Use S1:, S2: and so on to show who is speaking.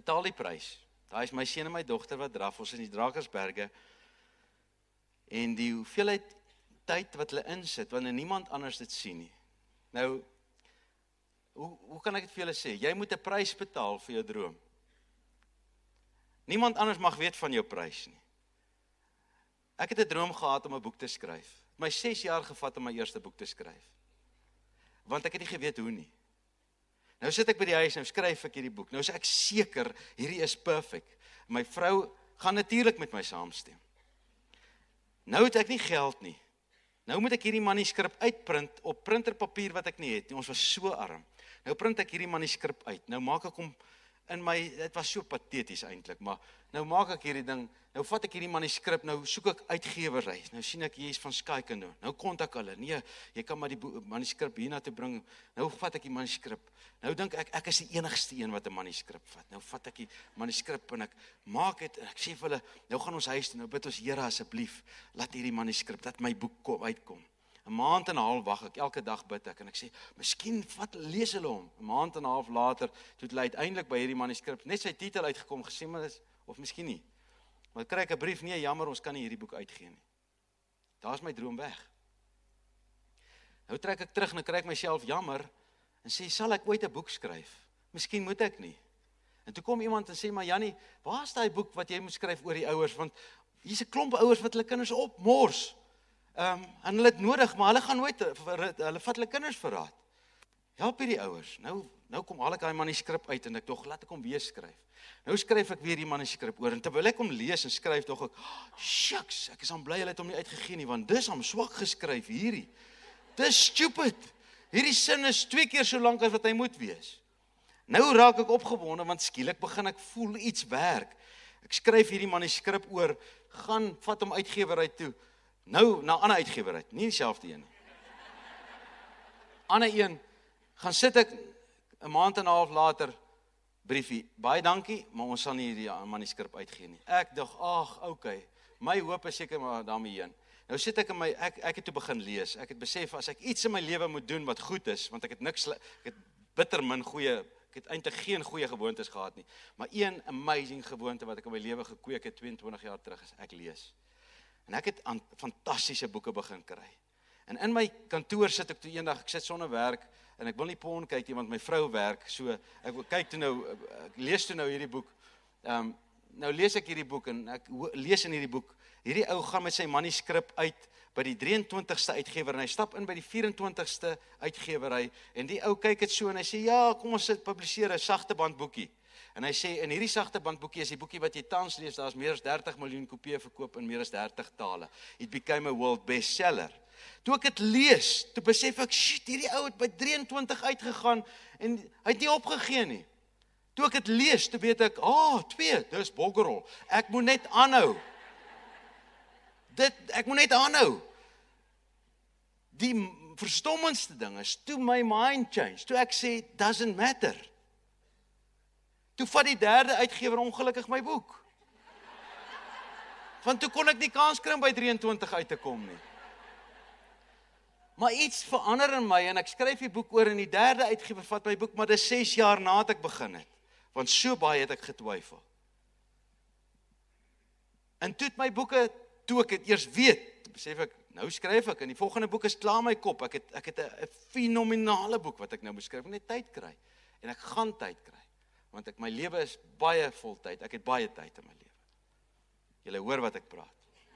S1: betaal die prys. Daai is my seun en my dogter wat draf ons in die Drakensberge. En die hoeveelheid tyd wat hulle insit wanneer niemand anders dit sien nie. Nou hoe hoe kan ek dit vir julle sê? Jy moet 'n prys betaal vir jou droom. Niemand anders mag weet van jou prys nie. Ek het 'n droom gehad om 'n boek te skryf. My 6 jaar gevat om my eerste boek te skryf. Want ek het nie geweet hoe nie. Nou sit ek by die huis en skryf ek hierdie boek. Nou is ek seker hierdie is perfek. My vrou gaan natuurlik met my saamstem. Nou het ek nie geld nie. Nou moet ek hierdie manuskrip uitprint op printerpapier wat ek nie het nie. Ons was so arm. Nou print ek hierdie manuskrip uit. Nou maak ek hom in my dit was so pateties eintlik, maar nou maak ek hierdie ding. Nou vat ek hierdie manuskrip, nou soek ek uitgewery. Nou sien ek hier's van Sky Kino. Nou kontak hulle. Nee, jy kan maar die manuskrip hiernatoe bring. Nou vat ek die manuskrip. Nou dink ek ek is die enigste een wat 'n manuskrip vat. Nou vat ek die manuskrip en ek maak dit en ek sê vir hulle, nou gaan ons huis toe. Nou bid ons Here asseblief, laat hierdie manuskrip dat my boek kom uitkom. 'n maand en 'n half wag ek elke dag bid ek en ek sê miskien vat lees hulle hom 'n maand en 'n half later toe het hy uiteindelik by hierdie manuskrip net sy titel uitgekom gesê maar is of miskien nie. Maar kry ek 'n brief nee jammer ons kan nie hierdie boek uitgee nie. Daar's my droom weg. Nou trek ek terug en kry ek myself jammer en sê sal ek ooit 'n boek skryf? Miskien moet ek nie. En toe kom iemand en sê maar Jannie waar's daai boek wat jy moet skryf oor die ouers? Want hier's 'n klomp ouers wat hulle kinders opmors Ehm um, en hulle het nodig, maar hulle gaan nooit hulle vat hulle kinders verraad. Help hierdie ouers. Nou nou kom al ek daai manuskrip uit en ek dog laat ek hom weer skryf. Nou skryf ek weer die manuskrip oor en terwyl ek hom lees en skryf dog ek, "Shucks, ek is aan bly hulle het hom nie uitgegee nie want dis hom swak geskryf hierdie. Dis stupid. Hierdie sin is twee keer so lank as wat hy moet wees." Nou raak ek opgewonde want skielik begin ek voel iets werk. Ek skryf hierdie manuskrip oor, gaan vat hom uitgewer uit toe. Nou na 'n ander uitgewer uit, nie dieselfde een nie. Ander een gaan sit ek 'n maand en 'n half later briefie. Baie dankie, maar ons sal nie hierdie manuskrip uitgee nie. Ek dink, ag, okay. My hoop is seker maar daarmee heen. Nou sit ek in my ek ek het toe begin lees. Ek het besef as ek iets in my lewe moet doen wat goed is, want ek het niks ek het bitter min goeie ek het eintlik geen goeie gewoontes gehad nie. Maar een amazing gewoonte wat ek in my lewe gekweek het 22 jaar terug is ek lees. En ek het aan fantastiese boeke begin kry. En in my kantoor sit ek toe eendag, ek sit sonder werk en ek wil nie pon kyk nie want my vrou werk. So ek wil kyk toe nou ek lees toe nou hierdie boek. Ehm um, nou lees ek hierdie boek en ek lees in hierdie boek. Hierdie ou gaan met sy manuskrip uit by die 23ste uitgewer en hy stap in by die 24ste uitgewery en die ou kyk dit so en hy sê ja, kom ons sit publiseer 'n sagte band boekie. En hy sê in hierdie sagte bandboekie is die boekie wat jy tans lees, daar's meer as 30 miljoen kopieë verkoop in meer as 30 tale. It became a world bestseller. Toe ek dit lees, toe besef ek, "Shit, hierdie ou het by 23 uitgegaan en hy het nie opgegee nie." Toe ek dit lees, toe weet ek, "Ah, oh, twee, dis boggerol. Ek moet net aanhou." Dit ek moet net aanhou. Die verstommendste ding is toe my mind change. Toe ek sê, "Doesn't matter." Toe vat die derde uitgewer ongelukkig my boek. Want toe kon ek nie kans kry om by 23 uit te kom nie. Maar iets verander in my en ek skryf die boek oor en die derde uitgewer vat my boek, maar dis 6 jaar nadat ek begin het. Want so baie het ek getwyfel. En toe het my boeke toe ek dit eers weet, besef ek nou skryf ek en die volgende boek is klaar my kop. Ek het ek het 'n fenominale boek wat ek nou beskryf, net tyd kry. En ek gaan tyd kry want ek my lewe is baie vol tyd. Ek het baie tyd in my lewe. Julle hoor wat ek praat.